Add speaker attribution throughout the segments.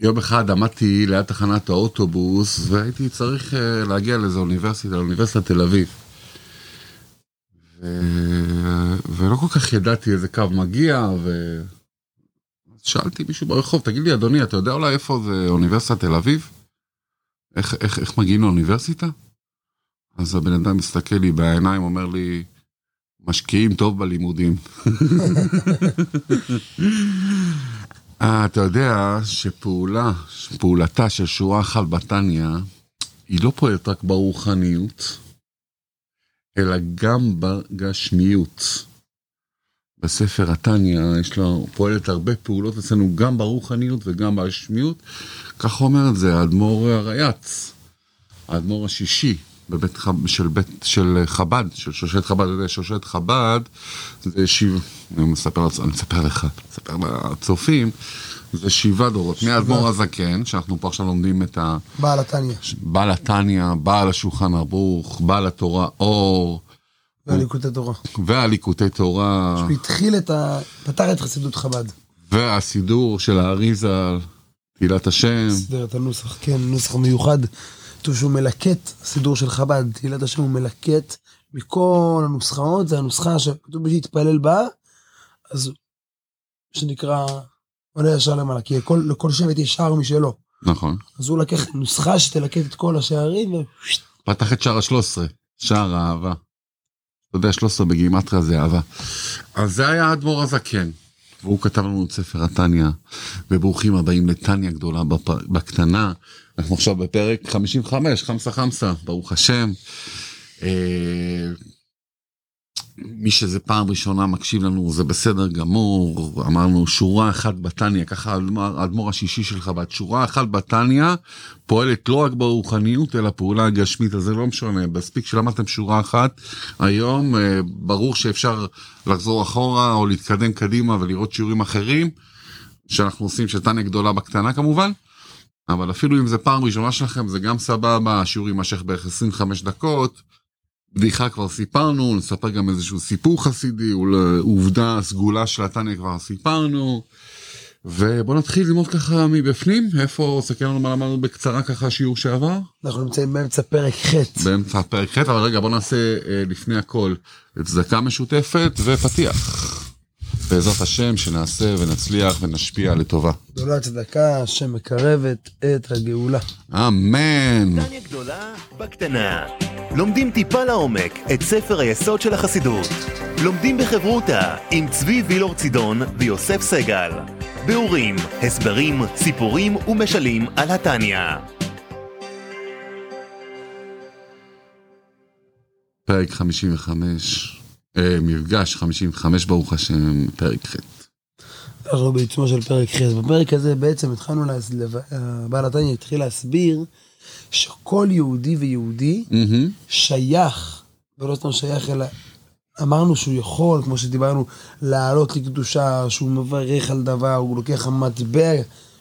Speaker 1: יום אחד עמדתי ליד תחנת האוטובוס והייתי צריך אה, להגיע לאיזו אוניברסיטה, לאוניברסיטת תל אביב. ו... ולא כל כך ידעתי איזה קו מגיע, ו... שאלתי מישהו ברחוב, תגיד לי אדוני, אתה יודע אולי איפה זה אוניברסיטת תל אביב? איך, איך, איך מגיעים לאוניברסיטה? אז הבן אדם מסתכל לי בעיניים, אומר לי, משקיעים טוב בלימודים. אה, אתה יודע שפעולה, פעולתה של שורה אחת בתניא, היא לא פועלת רק ברוחניות, אלא גם בגשמיות. בספר התניא יש לו, פועלת הרבה פעולות אצלנו גם ברוחניות וגם בגשמיות, כך אומר את זה האדמו"ר הרייץ, האדמו"ר השישי בבית חב, של, בית, של חב"ד, של שושלת חב"ד, אתה יודע, שושלת חב"ד זה שבע, אני מספר, אני מספר לך, מספר לצופים, זה שבעה דורות, מהאדמו"ר הזקן, שאנחנו פה עכשיו לומדים את ה...
Speaker 2: בעל התניא.
Speaker 1: בעל התניא, בעל השולחן ערוך, בעל התורה אור.
Speaker 2: והליקוטי תורה.
Speaker 1: והליקוטי תורה.
Speaker 2: שהוא התחיל את ה... פתר את חסידות חב"ד.
Speaker 1: והסידור של האריזה, תהילת השם.
Speaker 2: סידר את הנוסח, כן, נוסח מיוחד. כתוב שהוא מלקט סידור של חב"ד, תהילת השם הוא מלקט מכל הנוסחאות, זה הנוסחה שכתוב מי שיתפלל בה, אז שנקרא עולה ישר למעלה, כי לכל, לכל שבט יש שער משלו.
Speaker 1: נכון.
Speaker 2: אז הוא לקח נוסחה שתלקט את כל השערים, ו...
Speaker 1: פתח את שער ה-13, שער האהבה. אתה יודע, 13 בגימטריה זה אהבה. אז זה היה האדמו"ר הזקן, והוא כתב לנו את ספר התניא, וברוכים הבאים לתניא גדולה בפ... בקטנה. אנחנו עכשיו בפרק 55, חמסה חמסה, ברוך השם. מי שזה פעם ראשונה מקשיב לנו זה בסדר גמור, אמרנו שורה אחת בתניא, ככה האדמו"ר השישי של חב"ד, שורה אחת בתניא פועלת לא רק ברוחניות אלא פעולה גשמית, אז זה לא משנה, מספיק שלמדתם שורה אחת היום, אה, ברור שאפשר לחזור אחורה או להתקדם קדימה ולראות שיעורים אחרים, שאנחנו עושים של תניא גדולה בקטנה כמובן. אבל אפילו אם זה פעם ראשונה שלכם זה גם סבבה, השיעור יימשך בערך 25 דקות. בדיחה כבר סיפרנו, נספר גם איזשהו סיפור חסידי, עובדה סגולה של התניא כבר סיפרנו. ובוא נתחיל ללמוד ככה מבפנים, איפה, סכם לנו מה למדנו בקצרה ככה שיעור שעבר?
Speaker 2: אנחנו נמצאים באמצע פרק ח'.
Speaker 1: באמצע פרק ח', אבל רגע בוא נעשה אה, לפני הכל צדקה משותפת ופתיח. בעזרת השם שנעשה ונצליח ונשפיע לטובה.
Speaker 2: גדולה צדקה שמקרבת את הגאולה.
Speaker 1: אמן.
Speaker 3: קטניה גדולה בקטנה. לומדים טיפה לעומק את ספר היסוד של החסידות. לומדים בחברותה עם צבי וילור צידון ויוסף סגל. ביאורים, הסברים, סיפורים ומשלים על התניא.
Speaker 1: פרק 55, אה, מפגש 55 ברוך השם, פרק ח'.
Speaker 2: אנחנו בעיצומו של פרק ח'. בפרק הזה בעצם התחלנו, להס... לב... בעל התניא התחיל להסביר שכל יהודי ויהודי
Speaker 1: מהמם.
Speaker 2: שייך, ולא סתם שייך, אלא אמרנו שהוא יכול, כמו שדיברנו, לעלות לקדושה, שהוא מברך על דבר, הוא לוקח מטבע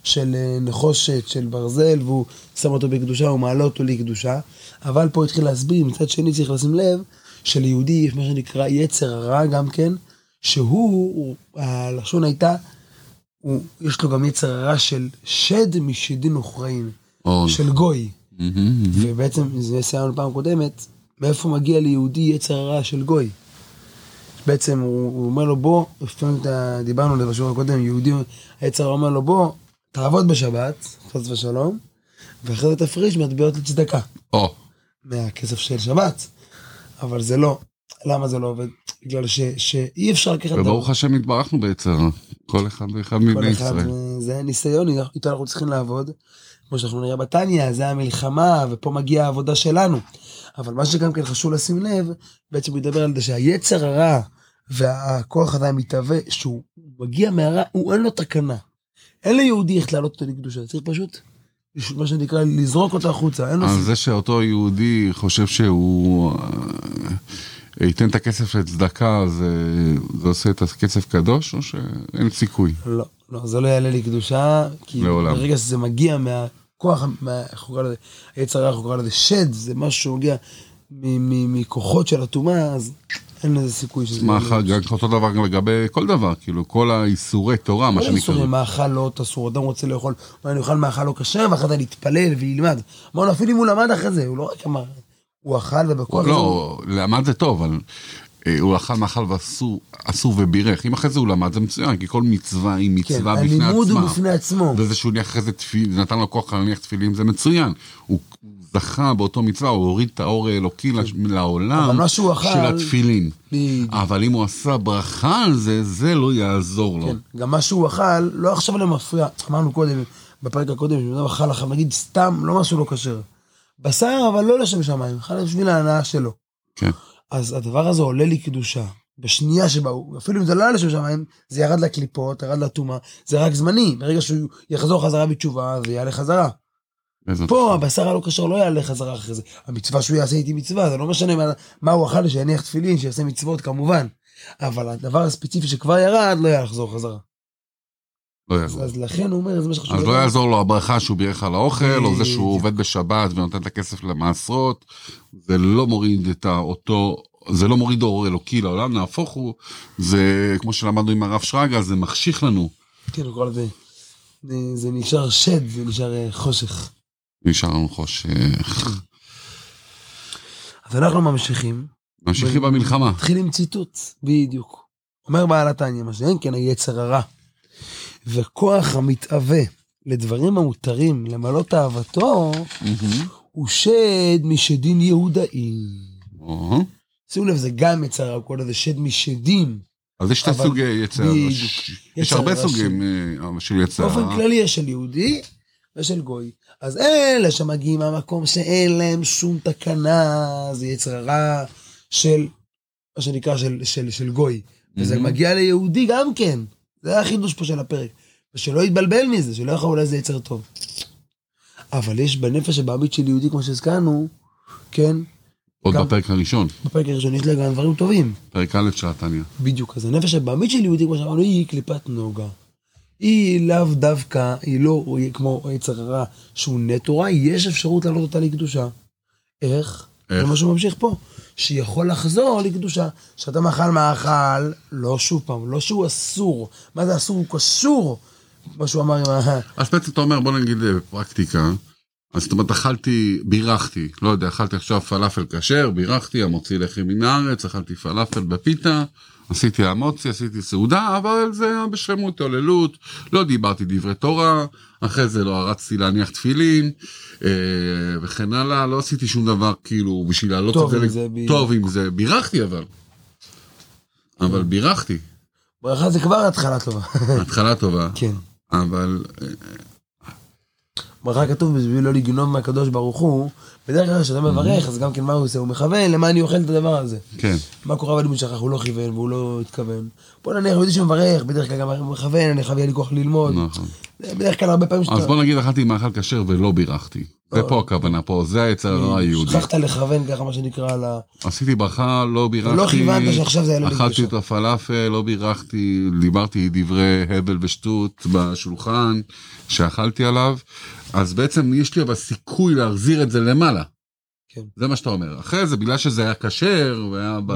Speaker 2: של אה, נחושת, של ברזל, והוא שם אותו בקדושה, הוא מעלה אותו לקדושה. אבל פה התחיל להסביר, מצד שני צריך לשים לב, שליהודי יש מה שנקרא יצר הרע גם כן, שהוא, הוא, הלשון הייתה, הוא, יש לו גם יצר הרע של שד משדים נוכרעים,
Speaker 1: או,
Speaker 2: של גוי. ובעצם, זה סיימנו פעם קודמת, מאיפה מגיע ליהודי יצר הרע של גוי. בעצם הוא, הוא אומר לו בוא, דיברנו על זה בשיעור הקודם, יהודי, היצר אומר לו בוא, תעבוד בשבת, חס ושלום, ואחרי זה תפריש מטבעות לצדקה,
Speaker 1: או,
Speaker 2: מהכסף של שבת. אבל זה לא. למה זה לא עובד? בגלל ש, שאי אפשר לקחת...
Speaker 1: וברוך השם התברכנו ביצר, כל אחד ואחד מבני ישראל.
Speaker 2: אה, זה ניסיון, איתו אנחנו צריכים לעבוד. כמו שאנחנו נראה בתניא, זה המלחמה, ופה מגיעה העבודה שלנו. אבל מה שגם כן חשוב לשים לב, בעצם הוא ידבר על זה שהיצר הרע והכוח אדם מתהווה, שהוא מגיע מהרע, הוא אין לו תקנה. אין ליהודי איך להעלות אותו לקדושה, צריך פשוט מה שנקרא, לזרוק אותו החוצה, אין לו
Speaker 1: אז. זה שאותו יהודי חושב שהוא אה, ייתן את הכסף לצדקה, זה, זה עושה את הכסף קדוש, או שאין סיכוי?
Speaker 2: לא, לא, זה לא יעלה לי קדושה, כי
Speaker 1: לעולם.
Speaker 2: ברגע שזה מגיע מהכוח, מה- איך הוא קורא לזה, היצר הרע, איך הוא קורא לזה שד, זה משהו שמגיע מ- מ- מכוחות של הטומאה, אז אין לזה סיכוי שזה...
Speaker 1: מאכל, גם אותו דבר גם לגבי כל דבר, כאילו כל האיסורי תורה, מה שנקרא.
Speaker 2: איסורי מאכל לא אסור, אדם רוצה לאכול, אני אוכל מאכל לא כשר, ואחרי זה להתפלל וילמד. אמרנו, אפילו אם הוא למד אחרי זה, הוא לא רק אמר, הוא אכל ובכוח זה הוא-
Speaker 1: לא, למד זה טוב, אבל אה, הוא אכל מאכל ואסור אסור ובירך. אם אחרי זה הוא למד זה מצוין, כי כל מצווה היא
Speaker 2: כן,
Speaker 1: מצווה בפני
Speaker 2: הלימוד הוא
Speaker 1: עצמה.
Speaker 2: בפני עצמו.
Speaker 1: וזה שהוא הניח אחרי זה נתן לו כוח להניח תפילין, זה מצוין. הוא זכה באותו מצווה, הוא הוריד את האור האלוקי
Speaker 2: אבל
Speaker 1: לעולם
Speaker 2: שהוא
Speaker 1: של התפילין.
Speaker 2: בדיוק.
Speaker 1: אבל אם הוא עשה ברכה על זה, זה לא יעזור לו.
Speaker 2: כן, גם מה שהוא אכל, לא עכשיו למפריע. אמרנו קודם, בפרק הקודם, שבן אדם אכל עכשיו, נגיד סתם, לא משהו לא כשר. בשר, אבל לא לשם שמיים, אכל בשביל ההנאה שלו.
Speaker 1: כן.
Speaker 2: אז הדבר הזה עולה לי קדושה. בשנייה שבה הוא, אפילו אם זה לא היה לשם שמיים, זה ירד לקליפות, ירד לטומאה, זה רק זמני. ברגע שהוא יחזור חזרה בתשובה, זה יעלה חזרה. פה. הבשר הלא כשר לא יעלה חזרה אחרי זה. המצווה שהוא יעשה איתי מצווה, זה לא משנה מה, מה הוא אכל, שיניח תפילין, שיעשה מצוות כמובן. אבל הדבר הספציפי שכבר ירד, לא יעלה לחזור חזרה.
Speaker 1: לא יעזור.
Speaker 2: אז לכן הוא אומר, זה מה שחשוב.
Speaker 1: אז לא. יעזור לו הברכה שהוא בירך על האוכל, או זה שהוא. עובד בשבת ונותן את הכסף למעשרות, זה לא מוריד את אותו, זה לא מוריד אור אלוקי לעולם, נהפוך הוא, זה כמו שלמדנו עם הרב שרגא, זה מחשיך לנו.
Speaker 2: כן, הוא קורא לזה, זה- זה נשאר שד, זה נשאר אה, חושך.
Speaker 1: נשאר לנו חושך.
Speaker 2: אז אנחנו ממשיכים.
Speaker 1: ממשיכים במלחמה.
Speaker 2: נתחיל עם ציטוט, בדיוק. אומר בעל התניא, מה שאין כן היצר הרע. וכוח המתאווה לדברים המותרים למלא תאוותו, הוא שד משדין יהודאים.
Speaker 1: או,
Speaker 2: שימו לב, זה גם יצר הרע, הוא קורא לזה שד משדים.
Speaker 1: אז יש שתי סוגי יצר. יש הרבה סוגים אה, של יצר.
Speaker 2: באופן כללי יש של יהודי ושל גוי. אז אלה שמגיעים מהמקום שאין להם שום תקנה, זה יצר הרע של, מה שנקרא, של, של, של גוי. וזה
Speaker 1: מהמם.
Speaker 2: מגיע ליהודי גם כן. זה החידוש פה של הפרק. ושלא יתבלבל מזה, שלא יכול אולי זה יצר טוב. אבל יש בנפש הבעמית של יהודי, כמו שהזכרנו, כן,
Speaker 1: עוד
Speaker 2: גם-
Speaker 1: בפרק הראשון,
Speaker 2: בפרק הראשון יש לה גם דברים טובים.
Speaker 1: פרק א' של התניא.
Speaker 2: בדיוק, אז הנפש הבעמית של יהודי, כמו שאמרנו, היא קליפת נוגה. היא לאו דווקא, היא לא היא כמו יצר הרע שהוא נטו רע, יש אפשרות להעלות אותה לקדושה. איך?
Speaker 1: איך?
Speaker 2: זה מה שהוא ממשיך פה. שיכול לחזור לקדושה. שאתה מאכל מאכל, לא שוב פעם, לא שהוא אסור. מה זה אסור? הוא קשור. מה שהוא אמר עם ה...
Speaker 1: אז בעצם אתה אומר, בוא נגיד בפרקטיקה, אז זאת אומרת, אכלתי, בירכתי, לא יודע, אכלתי עכשיו פלאפל כשר, בירכתי, המוציא לחם מן הארץ, אכלתי פלאפל בפיתה, עשיתי המוציא, עשיתי סעודה, אבל זה היה בשלמות, התעוללות, לא דיברתי דברי תורה, אחרי זה לא הרצתי להניח תפילין, אה, וכן הלאה, לא עשיתי שום דבר כאילו בשביל להעלות
Speaker 2: טוב
Speaker 1: את זה,
Speaker 2: זה, בדיוק.
Speaker 1: טוב עם זה, בירכתי אבל, אבל בירכתי,
Speaker 2: ברכה זה כבר התחלה טובה.
Speaker 1: התחלה טובה,
Speaker 2: כן.
Speaker 1: אבל אה,
Speaker 2: ברכה כתוב בשביל לא לגנוב מהקדוש ברוך הוא, בדרך כלל כשאתה מברך, אז גם כן מה הוא עושה? הוא מכוון למה אני אוכל את הדבר הזה.
Speaker 1: כן.
Speaker 2: מה קורה הוא שכח, הוא לא כיוון והוא לא התכוון. בוא נניח, הוא יודע שמברך, בדרך כלל גם הוא מכוון, אני חייב יהיה לי כוח ללמוד.
Speaker 1: נכון.
Speaker 2: בדרך כלל הרבה פעמים
Speaker 1: אז בוא נגיד אכלתי מאכל כשר ולא בירכתי. זה פה הכוונה פה, זה היצר הרע היהודי.
Speaker 2: שכחת לכוון ככה מה שנקרא ה...
Speaker 1: עשיתי ברכה, לא בירכתי.
Speaker 2: לא כיוונת שעכשיו זה היה לא
Speaker 1: אכלתי
Speaker 2: לקדושה.
Speaker 1: את הפלאפל, לא בירכתי, דיברתי דברי הבל ושטות בשולחן שאכלתי עליו. אז בעצם יש לי אבל סיכוי להחזיר את זה למעלה.
Speaker 2: כן.
Speaker 1: זה מה שאתה אומר. אחרי זה, בגלל שזה היה כשר, והיה ב...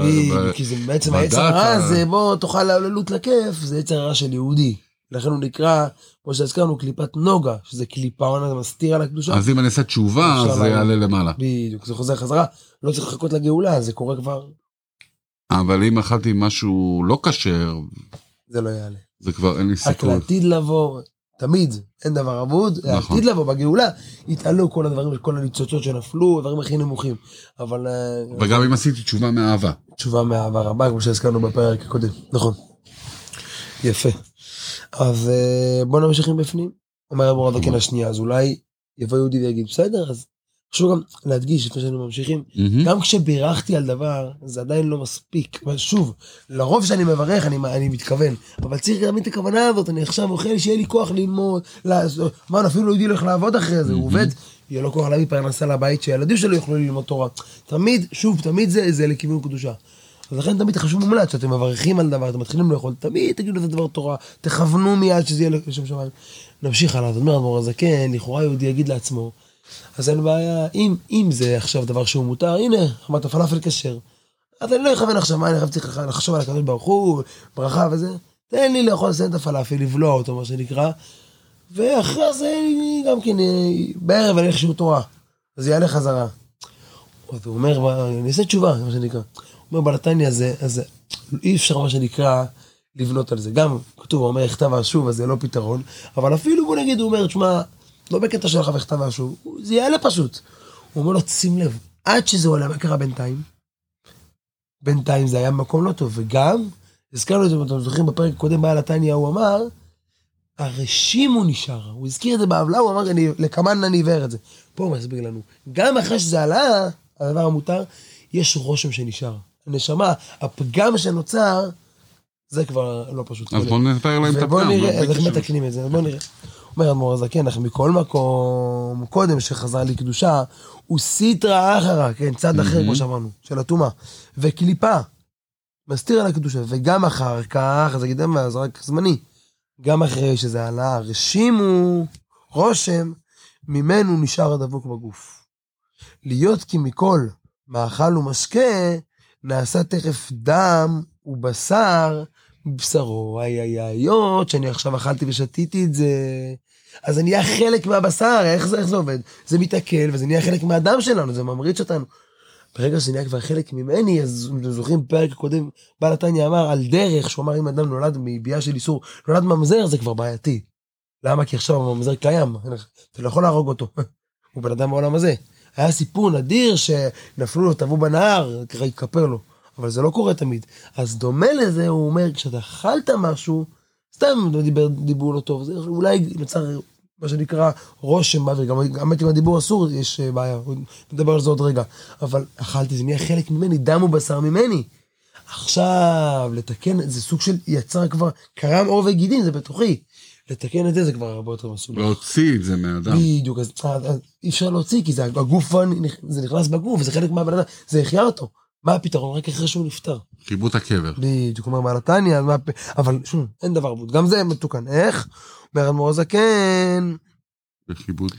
Speaker 2: כי זה בעצם היצר הרע הזה, בוא תאכל לעוללות לכיף, זה יצר הרע של יהודי. לכן הוא נקרא, כמו שהזכרנו, קליפת נוגה, שזה קליפה, זה מסתיר על הקדושה.
Speaker 1: אז אם אני אעשה תשובה, זה. יעלה למעלה.
Speaker 2: בדיוק, זה חוזר חזרה, לא צריך לחכות לגאולה, זה קורה כבר,
Speaker 1: אבל אם אכלתי משהו לא כשר,
Speaker 2: זה לא יעלה.
Speaker 1: זה כבר אין לי
Speaker 2: רק
Speaker 1: סיכוי.
Speaker 2: לעתיד לבוא, תמיד, אין דבר אבוד,
Speaker 1: נכון.
Speaker 2: לעתיד לבוא, בגאולה, יתעלו כל הדברים, כל הניצוצות שנפלו, הדברים הכי נמוכים. אבל אה,
Speaker 1: וגם אם עשיתי תשובה מאהבה.
Speaker 2: תשובה מאהבה רבה, כמו שהזכרנו בפרק הקודם, נכון. יפה. אז אה, בוא נמשיך עם בפנים. אומר אבו רדקן השנייה, אז אולי יבוא יהודי ויגיד, בסדר, אז חשוב גם להדגיש לפני שאנו ממשיכים,
Speaker 1: מהמם.
Speaker 2: גם כשבירכתי על דבר, זה עדיין לא מספיק. אבל שוב, לרוב שאני מברך, אני, אני מתכוון. אבל צריך להבין את הכוונה הזאת, אני עכשיו אוכל, שיהיה לי כוח ללמוד, לעשות, מה, אפילו לא יהודי הולך לעבוד אחרי זה, הוא עובד, יהיה לו כוח להביא פרנסה לבית, שהילדים שלו יוכלו ללמוד תורה. תמיד, שוב, תמיד זה, זה לכיוון קדושה. אז לכן תמיד חשוב מומלץ, שאתם מברכים על דבר, אתם מתחילים לאכול, תמיד תגידו את הדבר תורה, תכוונו מיד שזה יהיה לשם שמיים. נמשיך הלאה, אז אומר אדמו"ר הזקן, לכאורה יהודי יגיד לעצמו, אז אין בעיה, אם, אם זה עכשיו דבר שהוא מותר, הנה, אמרת פלאפל כשר. אז אני לא אכוון עכשיו, מה אני צריך לחשוב על הקדוש ברוך הוא, ברכה וזה. תן לי לאכול לסיים את הפלאפל, לבלוע אותו, מה שנקרא. ואחרי זה גם כן, אה, בערב אני שיעור תורה. אז יעלה חזרה. אז הוא אומר, אני אעשה תשובה, מה שנקרא. הוא אומר, בנתניה זה, אז אי אפשר, מה שנקרא, לבנות על זה. גם כתוב, הוא אומר, כתב השוב, אז זה לא פתרון. אבל אפילו, בוא נגיד, הוא אומר, תשמע, לא בקטע שלך בכתב השוב, זה יעלה פשוט. הוא אומר לו, שים לב, עד שזה עולה, מה קרה בינתיים? בינתיים זה היה מקום לא טוב, וגם, הזכרנו את זה, אם אתם זוכרים, בפרק הקודם בעל התניא, הוא אמר, הרשימו נשאר, הוא הזכיר את זה בעוולה, הוא אמר, אני, לקמן אני עיוור את זה. פה הוא מסביר לנו, גם אחרי שזה עלה, הדבר המותר, יש רושם שנשאר. הנשמה, הפגם שנוצר, זה כבר לא פשוט.
Speaker 1: אז בוא נתאר להם את הפגם.
Speaker 2: ובוא נראה,
Speaker 1: לא
Speaker 2: איך
Speaker 1: בקשר.
Speaker 2: מתקנים את זה, בוא נראה. אומר אדמו"ר הזקן, אך מכל מקום, קודם שחזר לקדושה, הוא סיטרא אחרא, כן, צד אחר, כמו שאמרנו, של הטומאה, וקליפה, מסתיר על הקדושה, וגם אחר כך, זה גידם, זה רק זמני, גם אחרי שזה עלה, רשימו רושם, ממנו נשאר הדבוק בגוף. להיות כי מכל מאכל ומשקה, נעשה תכף דם ובשר מבשרו. איי איי איי, שאני עכשיו אכלתי ושתיתי את זה, אז זה נהיה חלק מהבשר, איך זה, איך זה עובד? זה מתעכל וזה נהיה חלק מהדם שלנו, זה ממריץ אותנו. ברגע שזה נהיה כבר חלק ממני, אז אתם זוכרים, פרק הקודם, בעל התניא אמר על דרך, שהוא אמר אם אדם נולד מביאה של איסור, נולד ממזר, זה כבר בעייתי. למה? כי עכשיו הממזר קיים, אתה לא יכול להרוג אותו. הוא בן אדם בעולם הזה. היה סיפור נדיר שנפלו לו, טבעו בנהר, ככה התכפר לו. אבל זה לא קורה תמיד. אז דומה לזה, הוא אומר, כשאתה אכלת משהו, סתם דיבר דיבור לא טוב, זה אולי נוצר מה שנקרא רושם באוויר, גם באמת עם הדיבור אסור יש אה, בעיה, נדבר על זה עוד רגע. אבל אכלתי, זה נהיה חלק ממני, דם ובשר ממני. עכשיו, לתקן, זה סוג של יצר כבר, קרם עור וגידים, זה בתוכי. לתקן את זה, זה כבר הרבה יותר מסובך.
Speaker 1: להוציא את זה מהאדם.
Speaker 2: בדיוק, אז, אי אפשר להוציא, כי זה הגוף, זה נכנס בגוף, זה חלק מהבן אדם, זה החיה אותו. מה הפתרון? רק אחרי שהוא נפטר.
Speaker 1: חיבוט הקבר.
Speaker 2: בדיוק, אומר בעל התניא, אבל שוב, אין דבר בוט, גם זה מתוקן. איך? אומר אדמו"ר הזקן,
Speaker 1: וחיבוט.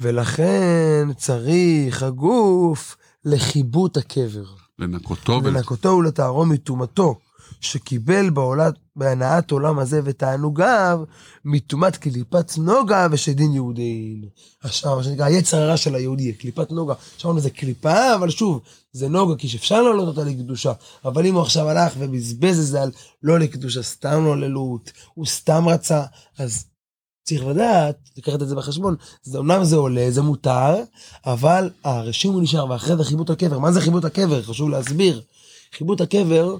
Speaker 2: ולכן צריך הגוף לכיבות הקבר.
Speaker 1: לנקותו.
Speaker 2: לנקותו ולטהרו מטומאתו, שקיבל בעולת, בהנאת עולם הזה ותענוגיו, מטומאת קליפת נוגה ושדין יהודין. עכשיו, מה שנקרא, היצר הרע של היהודי, קליפת נוגה. שמענו זה קליפה, אבל שוב, זה נוגה, כי שאפשר להעלות אותה לקדושה. אבל אם הוא עכשיו הלך ובזבז את זה על לא לקדושה, סתם לא ללות, הוא סתם רצה, אז צריך לדעת, לקחת את זה בחשבון, זה, אומנם זה עולה, זה מותר, אבל הרשים הוא נשאר, ואחרי זה חיבוט הקבר. מה זה חיבוט הקבר? חשוב להסביר. חיבוט הקבר,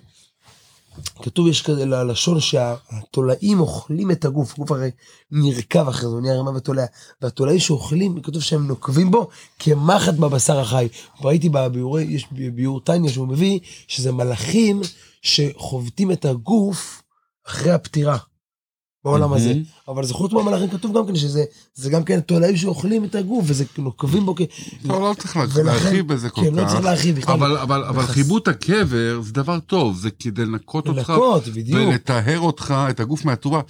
Speaker 2: כתוב יש כזה ללשון שהתולעים אוכלים את הגוף, הגוף הרי נרקב אחרי זה, הוא נהיה רימה ותולע, והתולעים שאוכלים, כתוב שהם נוקבים בו כמחט בבשר החי. ראיתי בביאורי, יש ביאור טניה שהוא מביא, שזה מלאכים שחובטים את הגוף אחרי הפטירה. בעולם הזה,
Speaker 1: מהמם.
Speaker 2: אבל זה חוץ מהמלאכים כתוב גם כן שזה זה גם כן תולעים שאוכלים את הגוף וזה נוקבים בו כ...
Speaker 1: לא, לא צריך להרחיב בזה כל
Speaker 2: כן, לא
Speaker 1: כך.
Speaker 2: צריך להרחיב בכלל.
Speaker 1: אבל, אבל, אבל חיבוט הקבר זה דבר טוב, זה כדי לנקות אותך.
Speaker 2: לנקות, בדיוק.
Speaker 1: ולטהר אותך, את הגוף מהטומאה.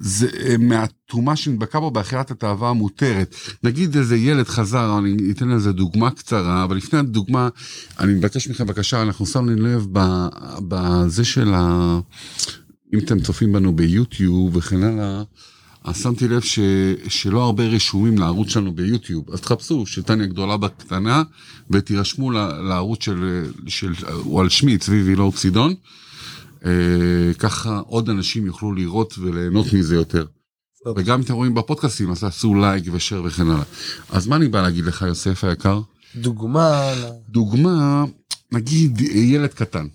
Speaker 1: זה אה, מהטומאה שנדבקה בו באכילת התאווה המותרת. נגיד איזה ילד חזר, אני אתן לזה דוגמה קצרה, אבל לפני הדוגמה, אני מבקש מכם בבקשה, אנחנו שמנו לב ב- בזה של ה... אם אתם צופים בנו ביוטיוב וכן הלאה, אז שמתי לב ש, שלא הרבה רשומים לערוץ שלנו ביוטיוב, אז תחפשו שטניה גדולה בקטנה ותירשמו ל- לערוץ של, של, הוא על שמי, צבי וילור צידון. אה, ככה עוד אנשים יוכלו לראות וליהנות מזה יותר.
Speaker 2: טוב.
Speaker 1: וגם אם אתם רואים בפודקאסטים אז תעשו לייק ושאר וכן הלאה. אז מה אני בא להגיד לך יוסף היקר?
Speaker 2: דוגמה,
Speaker 1: דוגמה, נגיד ילד קטן.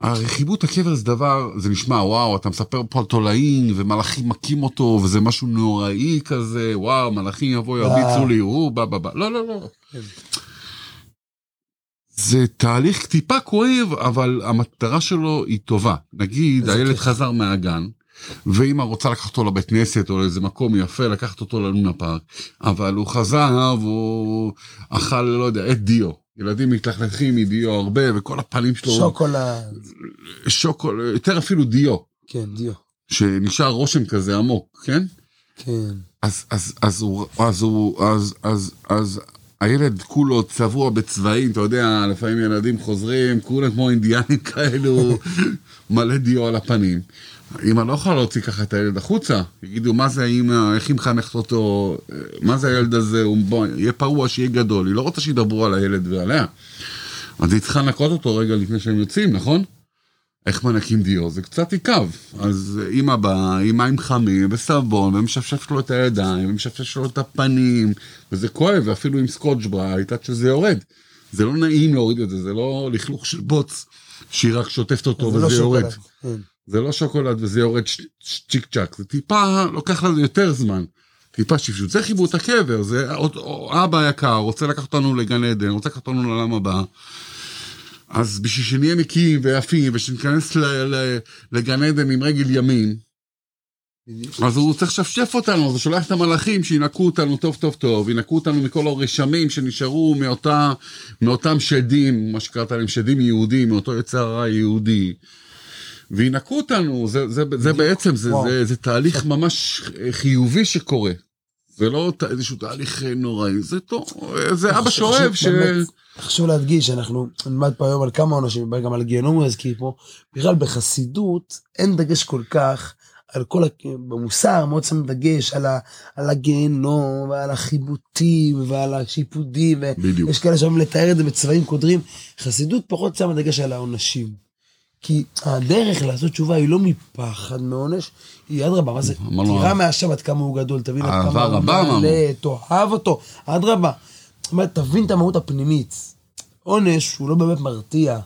Speaker 1: הרי חיבוט הקבר זה דבר, זה נשמע וואו, אתה מספר פה על תולעים ומלאכים מכים אותו וזה משהו נוראי כזה, וואו, מלאכים יבואו ירביצו לי, הוא בא בא בא. לא, לא, לא. זה תהליך טיפה כואב, אבל המטרה שלו היא טובה. נגיד, הילד. חזר מהגן, ואמא רוצה לקחת אותו לבית כנסת או לאיזה מקום יפה, לקחת אותו ללונה פארק, אבל הוא חזר והוא אכל, לא יודע, את דיו. ילדים מתלכלכים מדיו הרבה, וכל הפנים שלו,
Speaker 2: שוקולד,
Speaker 1: שוקול, יותר אפילו דיו,
Speaker 2: כן, דיו,
Speaker 1: שנשאר רושם כזה עמוק, כן?
Speaker 2: כן.
Speaker 1: אז, אז, אז הוא, אז הוא, אז, אז, אז הילד כולו צבוע בצבעים, אתה יודע, לפעמים ילדים חוזרים, כולם כמו אינדיאנים כאלו, מלא דיו על הפנים. אמא לא יכולה להוציא ככה את הילד החוצה, יגידו, מה זה האמא, איך היא מחנכת אותו, מה זה הילד הזה, הוא בוא, יהיה פרוע, שיהיה גדול, היא לא רוצה שידברו על הילד ועליה. אז היא צריכה לנקות אותו רגע לפני שהם יוצאים, נכון? איך מנקים דיו? זה קצת יכאב. אז אמא באה עם מים חמים וסבון, ומשפשף לו את הידיים, ומשפשף לו את הפנים, וזה כואב, ואפילו עם סקוטש ברייט עד שזה יורד. זה לא נעים להוריד את זה, זה לא לכלוך של בוץ, שהיא רק שוטפת אותו
Speaker 2: זה לא
Speaker 1: וזה יורד.
Speaker 2: שוקולד.
Speaker 1: זה לא שוקולד וזה יורד צ'יק צ'אק, זה טיפה, לוקח לזה יותר זמן. טיפה שפשוט, זה חיבוט הקבר, זה עוד- או- אבא היקר, רוצה לקחת אותנו לגן עדן, רוצה לקחת אותנו לעולם הבא. אז בשביל שנהיה נקיים ויפים ושניכנס לגן עדן עם רגל ימין, אז הוא צריך לשפשף אותנו, אז הוא שולח את המלאכים שינקו אותנו טוב טוב טוב, ינקו אותנו מכל הרשמים שנשארו מאותה, מאותם שדים, מה שקראת להם שדים יהודים, מאותו יצר הרע יהודי. וינקו אותנו, זה, זה, זה בעצם, זה. זה, זה תהליך ממש חיובי שקורה. זה לא איזשהו תהליך נוראי, זה טוב, זה אבא שאוהב ש...
Speaker 2: חשוב להדגיש, אנחנו נלמד פה היום על כמה עונשים, גם על גיהנום הוא יזכיר פה, בכלל בחסידות אין דגש כל כך על כל, במוסר מאוד שם דגש על, ה, על הגיהנום ועל החיבוטים ועל השיפודים,
Speaker 1: בדיוק.
Speaker 2: ויש כאלה שאוהבים לתאר את זה בצבעים קודרים, חסידות פחות שמה דגש על העונשים. כי הדרך לעשות תשובה היא לא מפחד מעונש, היא אדרבה, מה זה? תירא מהשם עד כמה הוא גדול, תבין עד כמה הוא. נעלה, תאהב אותו, אדרבה. זאת אומרת, תבין את המהות הפנימית. עונש הוא לא באמת מרתיע.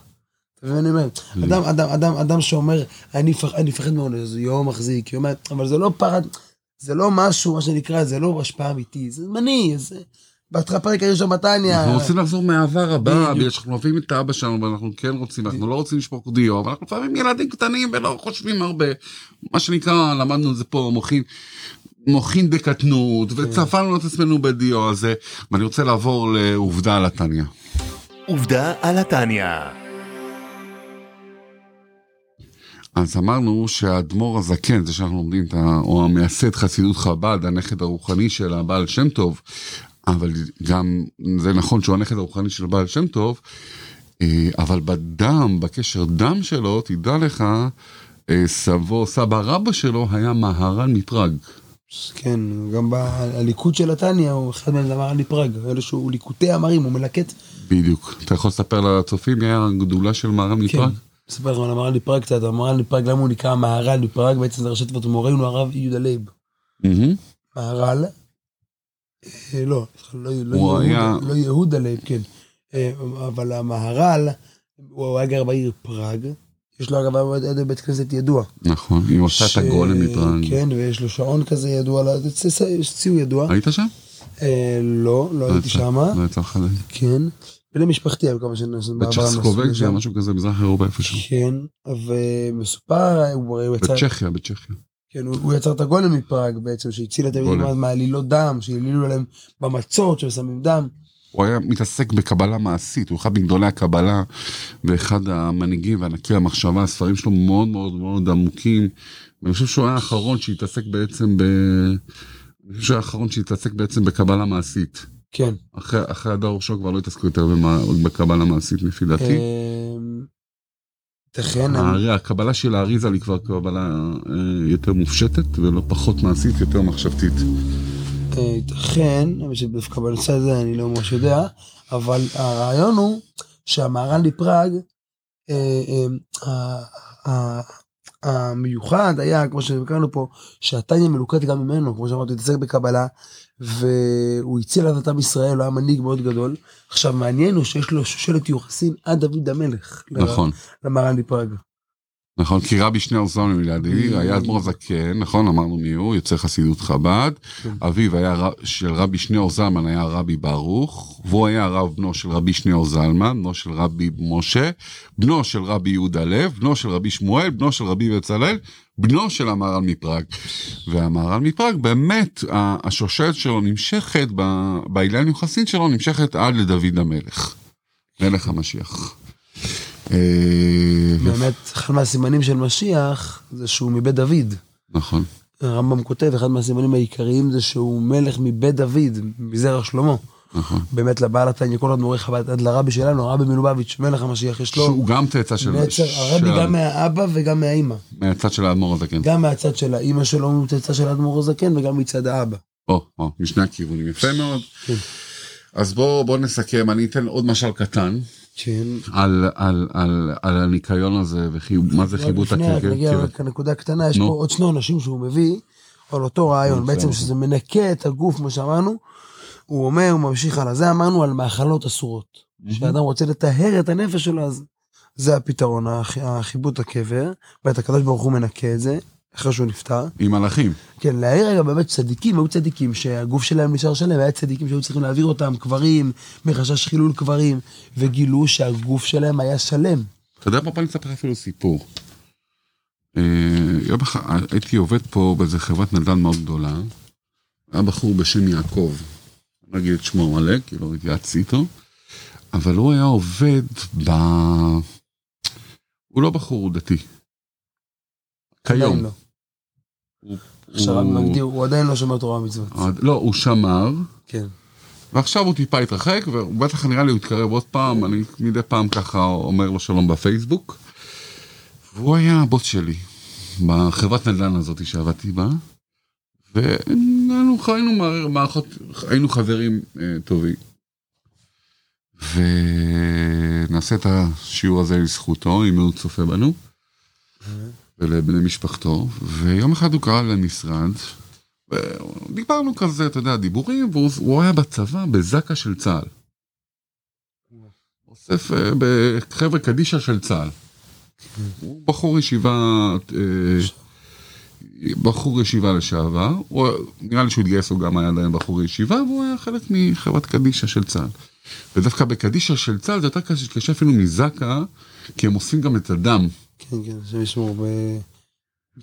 Speaker 2: אתה מבין מה אני אומר? אדם, אדם, אדם, אדם שאומר, אני מפח- אני מפחד מעונש, זה יום מחזיק, אומרת, אבל זה לא פחד, זה לא משהו, מה שנקרא, זה לא השפעה אמיתית, זה זמני, זה... בהתחלה פרק הראשון בתניא,
Speaker 1: אנחנו רוצים לחזור רבה,
Speaker 2: בדיוק.
Speaker 1: בגלל שאנחנו אוהבים את אבא שלנו ואנחנו כן רוצים, אנחנו לא רוצים לשפוך דיו, אבל אנחנו לפעמים ילדים קטנים ולא חושבים הרבה. מה שנקרא, למדנו את זה פה, מוחין, מוחין בקטנות, וצפנו את עצמנו בדיו הזה, ואני רוצה לעבור לעובדה על התניא.
Speaker 3: עובדה על התניא.
Speaker 1: אז אמרנו שהאדמו"ר הזקן, זה שאנחנו לומדים, את ה- או המייסד חסידות חב"ד, הנכד הרוחני של הבעל שם טוב, אבל גם זה נכון שהוא הנכד הרוחני של הבעל שם טוב, אה, אבל בדם, בקשר דם שלו, תדע לך, אה, סבו, סבא רבא שלו היה מהר"ל מפראג.
Speaker 2: כן, גם בליקוט של התניא, הוא אחד מהם אמר לי פראג, אלה שהוא ליקוטי אמרים, הוא מלקט. בדיוק.
Speaker 1: אתה יכול לספר לצופים מי היה הגדולה של מהר"ל
Speaker 2: כן.
Speaker 1: מפראג?
Speaker 2: אספר לכם על המהר"ל מפראג קצת, המהר"ל מפראג, למה הוא נקרא מהר"ל מפראג? בעצם זה ראשי תיבות מורנו הרב יהודה לייב. מהר"ל, לא, לא, לא, יהודה,
Speaker 1: היה-
Speaker 2: לא יהודה לייב, כן. אה, אבל המהר"ל, הוא היה גר בעיר פראג, יש לו אגב היה בית כנסת ידוע.
Speaker 1: נכון, הוא עשה את הגולם מפראג.
Speaker 2: כן, ויש לו שעון כזה ידוע, לא- זה- זה- יש ציור ידוע.
Speaker 1: היית שם?
Speaker 2: אה, לא, לא הייתי
Speaker 1: יצא-
Speaker 2: שמה.
Speaker 1: לא יצא לך זה.
Speaker 2: כן. בני משפחתי היו כמה שנים.
Speaker 1: בצ'כוסלובקיה, משהו כזה, מזרח אירופה איפשהו.
Speaker 2: כן, ומסופר, הוא יצר,
Speaker 1: בצ'כיה, בצ'כיה.
Speaker 2: כן, הוא הוא יצר את הגולם מפראג בעצם, שהציל את. הילדים מעלילות דם, שהעלילו עליהם במצות, ששמים דם.
Speaker 1: הוא היה מתעסק בקבלה מעשית, הוא אחד מגדולי הקבלה ואחד המנהיגים וענקי המחשבה, הספרים שלו מאוד מאוד מאוד עמוקים. ואני חושב שהוא היה האחרון שהתעסק בעצם ב... אני חושב שהוא היה האחרון שהתעסק בעצם בקבלה מעשית.
Speaker 2: כן.
Speaker 1: אחרי, אחרי הדור שלו כבר לא התעסקו יותר במה, בקבלה מעשית לפי דעתי. הרי הקבלה של האריזה היא כבר קבלה אה, יותר מופשטת ולא פחות מעשית, יותר מחשבתית.
Speaker 2: אה, ייתכן, אבל שדווקא בנושא הזה אני לא ממש יודע, אבל הרעיון הוא שהמהר"ל מפראג, אה, אה, המיוחד היה, כמו שהכרנו פה, שהתניא מלוקט גם ממנו, כמו שאמרתי, התעסק בקבלה, והוא הציל את עם ישראל, הוא היה מנהיג מאוד גדול. עכשיו, מעניין הוא שיש לו שושלת יוחסין עד דוד המלך.
Speaker 1: נכון.
Speaker 2: למהר"ל מפראג.
Speaker 1: נכון, כי רבי שניאור זלמן מלידי
Speaker 2: Mm.
Speaker 1: היה אדמו"ר הזקן, נכון, אמרנו מי הוא, יוצא חסידות חב"ד.
Speaker 2: כן.
Speaker 1: אביו היה של רבי שניאור זלמן היה רבי ברוך, והוא היה הרב בנו של רבי שניאור זלמן, בנו של רבי משה, בנו של רבי יהודה לב, בנו של רבי שמואל, בנו של רבי בצלאל, בנו של המהר"ל מפראג. והמהר"ל מפראג באמת, השושלת שלו נמשכת, ב- באילן יוחסין שלו נמשכת עד לדוד המלך, מלך המשיח. אה,
Speaker 2: באמת, אחד מהסימנים של משיח זה שהוא מבית דוד.
Speaker 1: נכון.
Speaker 2: הרמב"ם כותב, אחד מהסימנים העיקריים זה שהוא מלך מבית דוד, מזרע שלמה.
Speaker 1: נכון.
Speaker 2: באמת לבעל התניא, כל עוד מורה חב"ד, עד לרבי שלנו, הרבי מלובביץ', מלך המשיח, יש לו
Speaker 1: שהוא גם צאצא של...
Speaker 2: נצר,
Speaker 1: של-
Speaker 2: הרבי גם מהאבא וגם מהאימא.
Speaker 1: מהצד של האדמו"ר הזקן.
Speaker 2: גם מהצד של האימא שלו הוא צאצא של האדמו"ר הזקן, וגם מצד האבא.
Speaker 1: או, או, משני הכיוונים, יפה מאוד.
Speaker 2: כן.
Speaker 1: אז בואו בוא נסכם, אני אתן עוד משל קטן
Speaker 2: כן.
Speaker 1: על, על, על, על הניקיון הזה, ומה זה חיבוט
Speaker 2: לפני, רק
Speaker 1: הקרקע.
Speaker 2: נגיע רק לנקודה קטנה, יש פה. עוד שני עונשים שהוא מביא, על אותו רעיון, בעצם. שזה מנקה את הגוף, כמו שאמרנו, הוא אומר, הוא ממשיך הלאה, זה אמרנו על מאכלות אסורות. כשאדם רוצה לטהר את הנפש שלו, אז זה הפתרון, הח- החיבוט הקבר, ואת הקדוש ברוך הוא מנקה את זה, אחרי שהוא נפטר.
Speaker 1: עם מלאכים.
Speaker 2: כן, להעיר רגע, באמת צדיקים, היו צדיקים שהגוף שלהם נשאר שלם, היה צדיקים שהיו צריכים להעביר אותם קברים, מחשש חילול קברים, וגילו שהגוף שלהם היה שלם.
Speaker 1: אתה יודע מה, אספר לך אפילו סיפור. אה, יום אחד הייתי עובד פה באיזה חברת נדל"ן מאוד גדולה. היה בחור בשם יעקב, אני לא אגיד את שמו המלא, כי לא התייעצתי איתו, אבל הוא היה עובד ב... הוא לא בחור דתי. כיום.
Speaker 2: לא.
Speaker 1: הוא-
Speaker 2: עדיין לא שומר תורה ומצוות.
Speaker 1: לא, הוא שמר,
Speaker 2: כן.
Speaker 1: ועכשיו הוא טיפה התרחק, והוא בטח נראה לי הוא יתקרב עוד פעם, אני מדי פעם ככה אומר לו שלום בפייסבוק. והוא היה הבוס שלי, בחברת נדל"ן הזאת שעבדתי בה, והיינו היינו מער- מערכות, היינו חברים אה, טובים. ונעשה את השיעור הזה לזכותו, אם הוא צופה בנו, ולבני משפחתו, ויום אחד הוא קרא למשרד, דיברנו כזה, אתה יודע, דיבורים, והוא הוא היה בצבא בזק"א של צה"ל. אוסף אה, בחבר'ה קדישא של צה"ל. הוא בחור ישיבה, אה, בחור ישיבה לשעבר, הוא, נראה לי שהוא התגייס, הוא גם היה עדיין בחור ישיבה, והוא היה חלק מחברת קדישא של צה"ל. ודווקא בקדישא של צה"ל זה יותר קשה, קשה אפילו מזק"א, כי הם אוספים גם את הדם.
Speaker 2: כן, כן, השם ישמור. ב...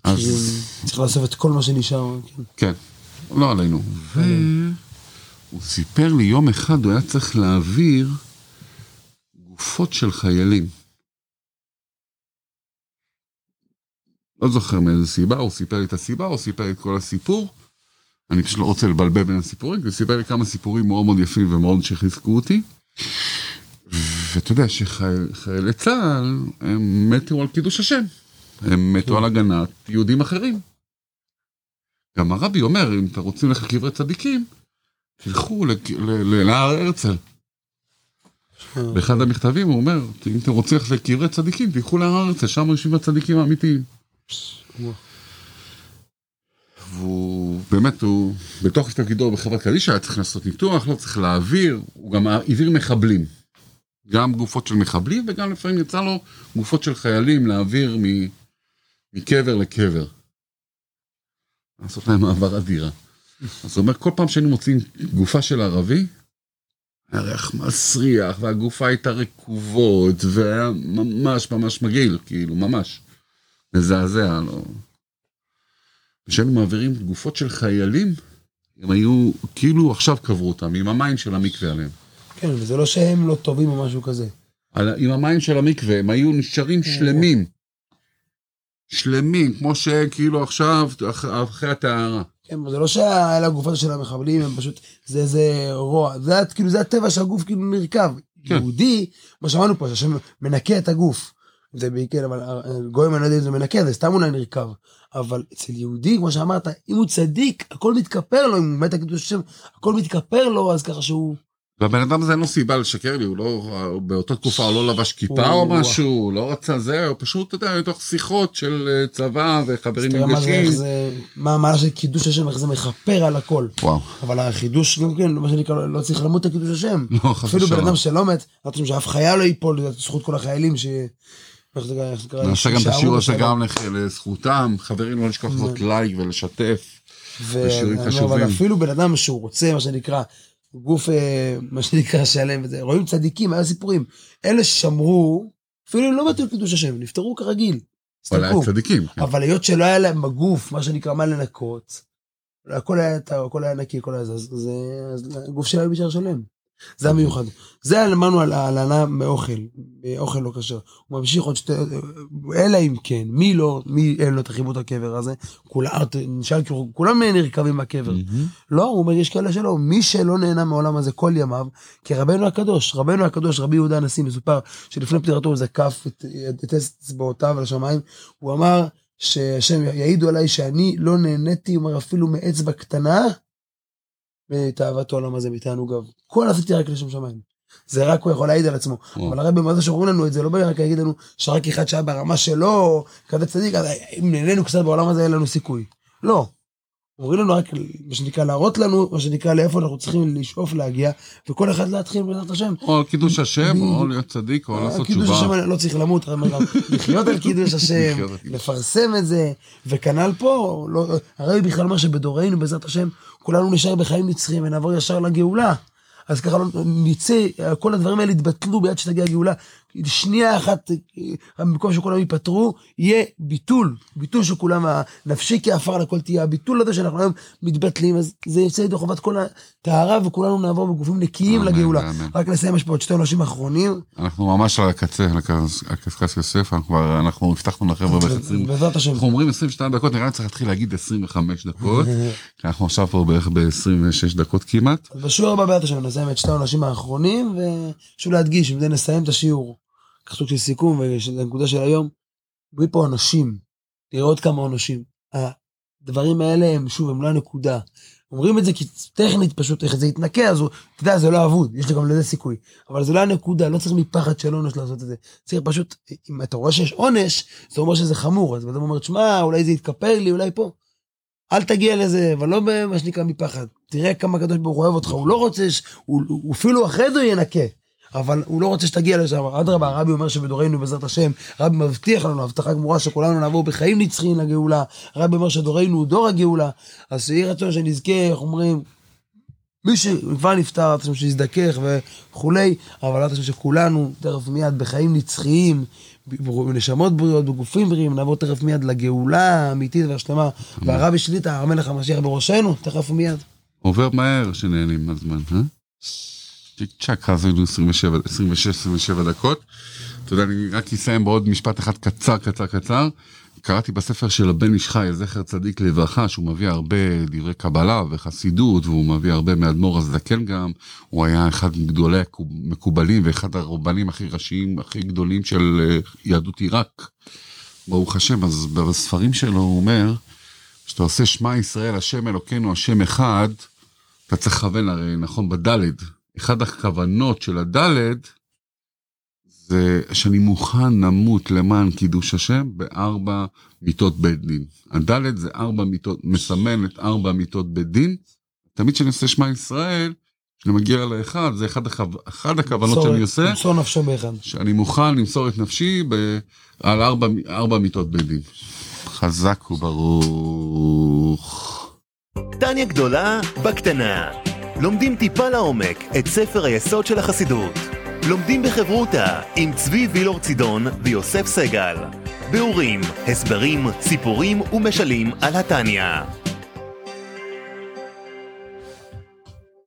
Speaker 1: אז-
Speaker 2: צריך לאסוף את כל מה שנשאר. כן.
Speaker 1: כן, לא עלינו. והוא סיפר לי יום אחד, הוא היה צריך להעביר גופות של חיילים. לא זוכר מאיזה סיבה, הוא סיפר לי את הסיבה, הוא סיפר לי את כל הסיפור. אני פשוט לא רוצה לבלבל בין הסיפורים, כי הוא סיפר לי כמה סיפורים מאוד מאוד יפים ומאוד שחיזקו אותי. ואתה יודע שחיילי צה"ל, הם מתו על קידוש השם. הם מתו על הגנת יהודים אחרים. גם הרבי אומר, אם אתם רוצים ללכת לקברי צדיקים, תלכו להר הרצל. באחד המכתבים הוא אומר, אם אתם רוצים ללכת לקברי צדיקים, תלכו להר הרצל, שם יושבים הצדיקים האמיתיים. והוא באמת, הוא בתוך תפקידו בחברת קדישא היה צריך לעשות ניתוח, לא צריך להעביר, הוא גם העביר מחבלים. גם גופות של מחבלים וגם לפעמים יצא לו גופות של חיילים להעביר מ- מקבר לקבר. לעשות להם העברת דירה. אז הוא אומר, כל פעם שהיינו מוצאים גופה של ערבי, היה ריח מסריח, והגופה הייתה רקובות, והיה ממש ממש מגעיל, כאילו, ממש. מזעזע, לא... כשהיינו מעבירים גופות של חיילים, הם היו, כאילו עכשיו קברו אותם, עם המים של המקווה עליהם.
Speaker 2: כן, וזה לא שהם לא טובים או משהו כזה.
Speaker 1: על, עם המים של המקווה, הם היו נשארים שלמים. שלמים, כמו שכאילו עכשיו, אח- אחרי הטהרה.
Speaker 2: כן, אבל זה לא שאלה הגופות של המחבלים, הם פשוט, זה איזה רוע. זה כאילו, זה הטבע שהגוף כאילו נרקב.
Speaker 1: כן.
Speaker 2: יהודי, מה שאמרנו פה, שהשם מנקה את הגוף. זה בעיקר, אבל אה, גויים אני לא יודע אם זה מנקה, זה סתם אולי נרקב. אבל אצל יהודי, כמו שאמרת, אם הוא צדיק, הכל מתכפר לו, אם באמת הקדוש השם, הכל מתכפר לו, אז ככה שהוא...
Speaker 1: והבן אדם הזה אין לו סיבה לשקר לי, הוא לא, באותה תקופה הוא לא לבש כיפה או משהו, הוא לא רצה זה, הוא פשוט, אתה יודע, מתוך שיחות של אה, צבא וחברים נפגשים.
Speaker 2: מה המעלה של קידוש השם, איך זה מכפר על הכל.
Speaker 1: וואו,
Speaker 2: אבל החידוש גם כן, מה שנקרא, לא צריך למות את קידוש השם.
Speaker 1: לא, חס
Speaker 2: אפילו בן. אדם שלא מת, אנחנו רוצים שאף חייל לא ייפול, זכות כל החיילים ש... איך זה קרה?
Speaker 1: נעשה גם את השיעור הזה. גם לזכותם, חברים לא לשכוח לעשות לייק ולשתף.
Speaker 2: ו-
Speaker 1: בשיעורים
Speaker 2: אני אומר. אבל אפילו בן אדם שהוא רוצה, מה שנקרא, גוף, אה, מה שנקרא, שלם וזה, רואים צדיקים, היה סיפורים. אלה ששמרו, אפילו לא מתו קידוש השם, נפטרו כרגיל.
Speaker 1: אבל היה. צדיקים. כן.
Speaker 2: אבל היות שלא היה להם בגוף, מה שנקרא, מה לנקות, הכל היה הכל היה נקי, הכל היה זז, אז הגוף שלהם נשאר שלם. זה המיוחד. זה אמרנו על ההלנה מאוכל, מאוכל לא כשר. הוא ממשיך עוד שתי, אלא אם כן, מי לא, מי אין לו את החיבוט הקבר הזה, כולם, נשאל, כולם נרקבים בקבר. לא, הוא אומר, יש כאלה שלא, מי שלא נהנה מהעולם הזה כל ימיו, כי רבנו הקדוש, רבנו הקדוש, רבי יהודה הנשיא, מסופר שלפני פטירתו הוא זקף את, את אצבעותיו על השמיים, הוא אמר שהשם יעידו עליי שאני לא נהניתי, הוא אומר, אפילו מאצבע קטנה, מתאוות העולם הזה, מתענוגיו. כל עשיתי רק לשם שמיים. זה רק הוא יכול להעיד על עצמו. אבל הרבי מה זה שאומרים לנו את זה, לא בא רק להגיד לנו שרק אחד שהיה ברמה שלו, כזה צדיק, אז אם נהנינו קצת בעולם הזה, אין לנו סיכוי. לא. אומרים לנו רק, מה שנקרא, להראות לנו, מה שנקרא, לאיפה אנחנו צריכים לשאוף להגיע, וכל אחד להתחיל בעזרת השם.
Speaker 1: או על קידוש השם, או להיות צדיק, או לעשות תשובה.
Speaker 2: קידוש השם לא צריך למות, לחיות על קידוש השם, לפרסם את זה, וכנ"ל פה, לא, הרבי בכלל אומר שבדורנו, בעזרת השם, כולנו נשאר בחיים נצחיים ונעבור ישר לגאולה. אז ככה לא נצא, כל הדברים האלה יתבטלו ביד שתגיע הגאולה. שנייה אחת, במקום שכולם ייפטרו, יהיה ביטול, ביטול של כולם, הנפשי כעפר לכל תהיה, הביטול הזה שאנחנו היום מתבטלים, אז זה יוצא ידי חובת כל הטהרה, וכולנו נעבור בגופים נקיים לגאולה. רק נסיים, יש פה עוד שתי אנשים אחרונים.
Speaker 1: אנחנו ממש על הקצה, על קשקש יוסף, אנחנו כבר, אנחנו הבטחנו לחבר'ה בערך 20,
Speaker 2: בעזרת השם.
Speaker 1: אנחנו אומרים 22 דקות, נראה לי צריך להתחיל להגיד 25 דקות, כי אנחנו עכשיו פה בערך ב-26 דקות כמעט.
Speaker 2: בשיעור הבא בעזרת השם נסיים את שתי האנשים האחרונים, ושוב להדגיש, זה נסיים את השיעור. סוג של סיכום הנקודה של היום. אומרים פה אנשים, תראה עוד כמה אנשים. הדברים האלה הם שוב הם לא הנקודה. אומרים את זה כי טכנית פשוט איך זה יתנקה אז הוא, אתה יודע זה לא אבוד יש לי גם לזה סיכוי אבל זה לא הנקודה לא צריך מפחד של עונש לעשות את זה צריך פשוט אם אתה רואה שיש עונש זה אומר שזה חמור אז אדם אומר שמע אולי זה יתכפר לי אולי פה. אל תגיע לזה אבל לא במה שנקרא מפחד תראה כמה הקדוש ברוך הוא אוהב אותך הוא לא רוצה הוא, הוא אפילו אחרי זה ינקה אבל הוא לא רוצה שתגיע לשם, אדרבה, הרבי אומר שבדורנו בעזרת השם, הרבי מבטיח לנו הבטחה גמורה שכולנו נעבור בחיים נצחיים לגאולה, הרבי אומר שדורנו הוא דור הגאולה, אז יהי רצון שנזכה, איך אומרים, מי שכבר נפטר, את השם שיזדכך וכולי, אבל את השם שכולנו תכף מיד בחיים נצחיים, בנשמות בריאות, בגופים בריאים, נעבור תכף מיד לגאולה האמיתית והשלמה, והרבי שליטה, המלך המשיח בראשנו, תכף ומיד.
Speaker 1: עובר מהר שנהנים מהזמן, אה? צ'יק צ'אק, אז היינו 26-27 דקות. אתה יודע, אני רק אסיים בעוד משפט אחד קצר, קצר, קצר. קראתי בספר של הבן איש חי, זכר צדיק לברכה, שהוא מביא הרבה דברי קבלה וחסידות, והוא מביא הרבה מאדמו"ר הזקן גם. הוא היה אחד מגדולי המקובלים ואחד הרבנים הכי ראשיים, הכי גדולים של יהדות עיראק. ברוך השם, אז בספרים שלו הוא אומר, כשאתה עושה שמע ישראל, השם אלוקינו, השם אחד, אתה צריך לכוון הרי, נכון, בדלת. אחד הכוונות של הדלת, זה שאני מוכן למות למען קידוש השם בארבע מיטות בית דין. הדלת זה ארבע מיטות, מסמן את ארבע מיטות בית דין. תמיד כשאני עושה שמע ישראל, כשאני מגיע לאחד, זה אחד, הכו... אחד הכוונות שאני עושה.
Speaker 2: למסור נפשו באחד.
Speaker 1: שאני מוכן למסור את נפשי ב... על ארבע, ארבע מיטות בית דין. חזק וברוך.
Speaker 3: טניה גדולה בקטנה. לומדים טיפה לעומק את ספר היסוד של החסידות. לומדים בחברותה עם צבי וילור צידון ויוסף סגל. ביאורים, הסברים, סיפורים ומשלים על התניא.